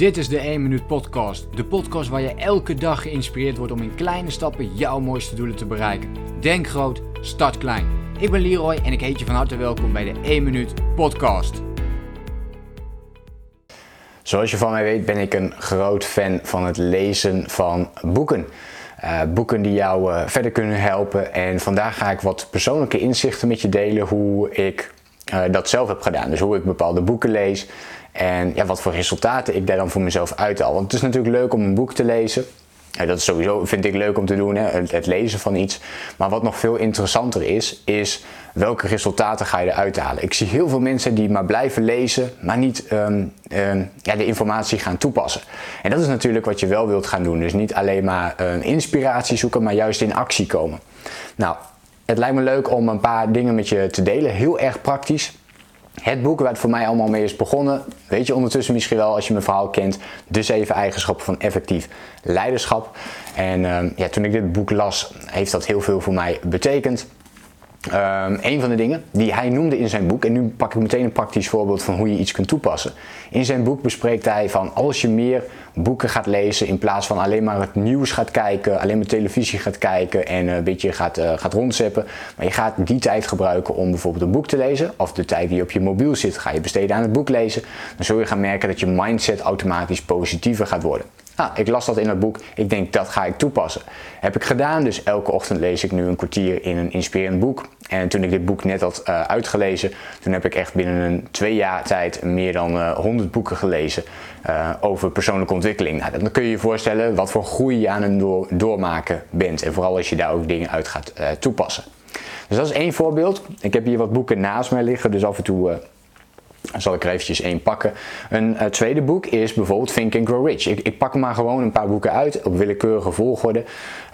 Dit is de 1 Minuut Podcast. De podcast waar je elke dag geïnspireerd wordt om in kleine stappen jouw mooiste doelen te bereiken. Denk groot, start klein. Ik ben Leroy en ik heet je van harte welkom bij de 1 Minuut Podcast. Zoals je van mij weet ben ik een groot fan van het lezen van boeken. Uh, boeken die jou uh, verder kunnen helpen. En vandaag ga ik wat persoonlijke inzichten met je delen hoe ik uh, dat zelf heb gedaan. Dus hoe ik bepaalde boeken lees en ja, wat voor resultaten ik daar dan voor mezelf uithaal. Want het is natuurlijk leuk om een boek te lezen. Dat is sowieso, vind ik leuk om te doen, hè, het, lezen van iets. Maar wat nog veel interessanter is, is welke resultaten ga je eruit halen. Ik zie heel veel mensen die maar blijven lezen, maar niet um, um, ja, de informatie gaan toepassen. En dat is natuurlijk wat je wel wilt gaan doen. Dus niet alleen maar uh, inspiratie zoeken, maar juist in actie komen. Nou, het lijkt me leuk om een paar dingen met je te delen. Heel erg praktisch. Het boek waar het voor mij allemaal mee is begonnen, weet je ondertussen misschien wel als je mijn verhaal kent, de zeven eigenschappen van effectief leiderschap. En uh, ja, toen ik dit boek las, heeft dat heel veel voor mij betekend. Um, een van de dingen die hij noemde in zijn boek, en nu pak ik meteen een praktisch voorbeeld van hoe je iets kunt toepassen. In zijn boek bespreekt hij van als je meer boeken gaat lezen in plaats van alleen maar het nieuws gaat kijken, alleen maar televisie gaat kijken en een beetje gaat, uh, gaat rondzeppen. Maar je gaat die tijd gebruiken om bijvoorbeeld een boek te lezen, of de tijd die op je mobiel zit, ga je besteden aan het boek lezen. Dan zul je gaan merken dat je mindset automatisch positiever gaat worden. Nou, ik las dat in het boek. Ik denk dat ga ik toepassen. Heb ik gedaan, dus elke ochtend lees ik nu een kwartier in een inspirerend boek. En toen ik dit boek net had uh, uitgelezen, toen heb ik echt binnen een twee jaar tijd meer dan uh, 100 boeken gelezen uh, over persoonlijke ontwikkeling. Nou, dan kun je je voorstellen wat voor groei je aan het door, doormaken bent. En vooral als je daar ook dingen uit gaat toepassen. Dus dat is één voorbeeld. Ik heb hier wat boeken naast mij liggen, dus af en toe dan zal ik er eventjes één pakken. Een uh, tweede boek is bijvoorbeeld Think and Grow Rich. Ik, ik, pak maar gewoon een paar boeken uit op willekeurige volgorde.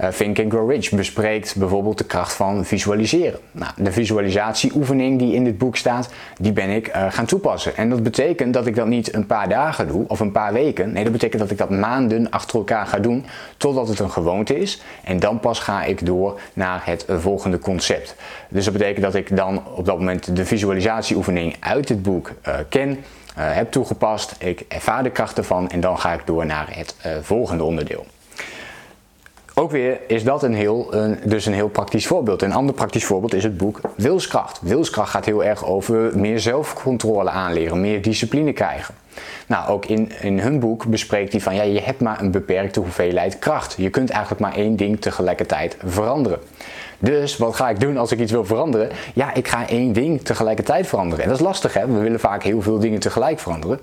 Uh, Think and Grow Rich bespreekt bijvoorbeeld de kracht van visualiseren. Nou, de visualisatieoefening die in dit boek staat, die ben ik uh, gaan toepassen. En dat betekent dat ik dat niet een paar dagen doe of een paar weken. Nee, dat betekent dat ik dat maanden achter elkaar ga doen totdat het een gewoonte is. En dan pas ga ik door naar het volgende concept. Dus dat betekent dat ik dan op dat moment de visualisatieoefening uit het boek ken, uh, heb toegepast, ik ervaar de kracht ervan en dan ga ik door naar het uh, volgende onderdeel. Ook weer is dat een heel, een, dus een heel praktisch voorbeeld. Een ander praktisch voorbeeld is het boek Wilskracht. Wilskracht gaat heel erg over meer zelfcontrole aanleren, meer discipline krijgen. Nou, ook in, in hun boek bespreekt hij van ja, je hebt maar een beperkte hoeveelheid kracht. Je kunt eigenlijk maar één ding tegelijkertijd veranderen. Dus wat ga ik doen als ik iets wil veranderen? Ja, ik ga één ding tegelijkertijd veranderen. En dat is lastig hè, we willen vaak heel veel dingen tegelijk veranderen.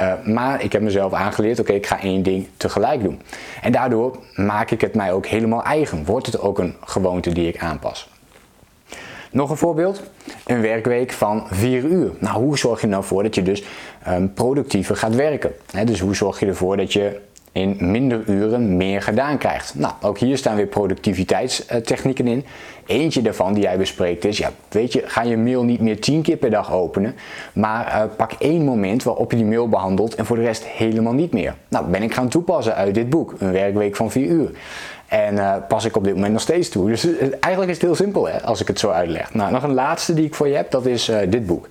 Uh, maar ik heb mezelf aangeleerd, oké, ik ga één ding tegelijk doen. En daardoor maak ik het mij ook helemaal eigen. Wordt het ook een gewoonte die ik aanpas. Nog een voorbeeld, een werkweek van 4 uur. Nou, hoe zorg je nou voor dat je dus um, productiever gaat werken? Dus hoe zorg je ervoor dat je in minder uren meer gedaan krijgt. Nou, ook hier staan weer productiviteitstechnieken in. Eentje daarvan die jij bespreekt is, ja, weet je, ga je mail niet meer tien keer per dag openen, maar uh, pak één moment waarop je die mail behandelt en voor de rest helemaal niet meer. Nou, ben ik gaan toepassen uit dit boek, een werkweek van 4 uur. En uh, pas ik op dit moment nog steeds toe. Dus uh, eigenlijk is het heel simpel hè, als ik het zo uitleg. Nou, nog een laatste die ik voor je heb, dat is dit boek.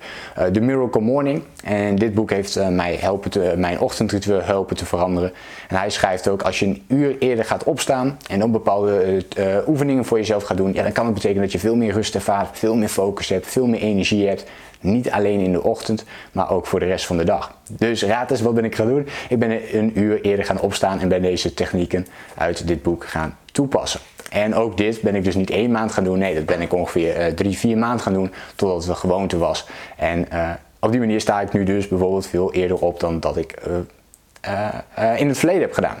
The Miracle Morning. En dit boek heeft mij helpen te, mijn ochtendritueel helpen te veranderen. En hij schrijft ook, als je een uur eerder gaat opstaan en dan bepaalde oefeningen voor jezelf gaat doen, ja, dan kan het betekenen dat je veel meer rust ervaart, veel meer focus hebt, veel meer energie hebt. Niet alleen in de ochtend, maar ook voor de rest van de dag. Dus raad eens, wat ben ik gaan doen? Ik ben een uur eerder gaan opstaan en ben deze technieken uit dit boek gaan toepassen. En ook dit ben ik dus niet één maand gaan doen. Nee, dat ben ik ongeveer uh, drie, vier maanden gaan doen totdat het een gewoonte was. En uh, op die manier sta ik nu dus bijvoorbeeld veel eerder op dan dat ik uh, in het verleden heb gedaan.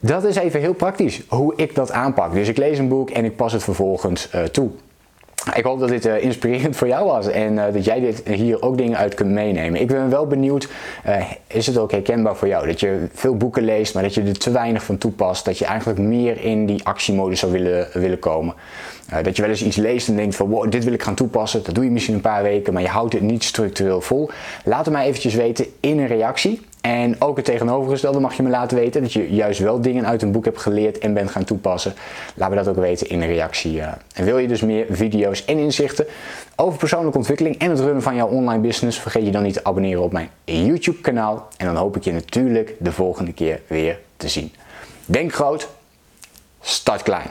Dat is even heel praktisch hoe ik dat aanpak. Dus ik lees een boek en ik pas het vervolgens toe. Ik hoop dat dit uh, inspirerend voor jou was en uh, dat jij dit hier ook dingen uit kunt meenemen. Ik ben wel benieuwd, is het ook herkenbaar voor jou dat je veel boeken leest, maar dat je er te weinig van toepast, dat je eigenlijk meer in die actiemodus zou willen, willen komen. dat je wel eens iets leest en denkt van dit wil ik gaan toepassen, dat doe je misschien een paar weken, maar je houdt het niet structureel vol. Laat het mij eventjes weten in een reactie En ook het tegenovergestelde mag je me laten weten. Dat je juist wel dingen uit een boek hebt geleerd en bent gaan toepassen. Laat me dat ook weten in de reactie. eh. En wil je dus meer video's en inzichten over persoonlijke ontwikkeling en het runnen van jouw online business? Vergeet je dan niet te abonneren op mijn YouTube kanaal. En dan hoop ik je natuurlijk de volgende keer weer te zien. Denk groot, start klein.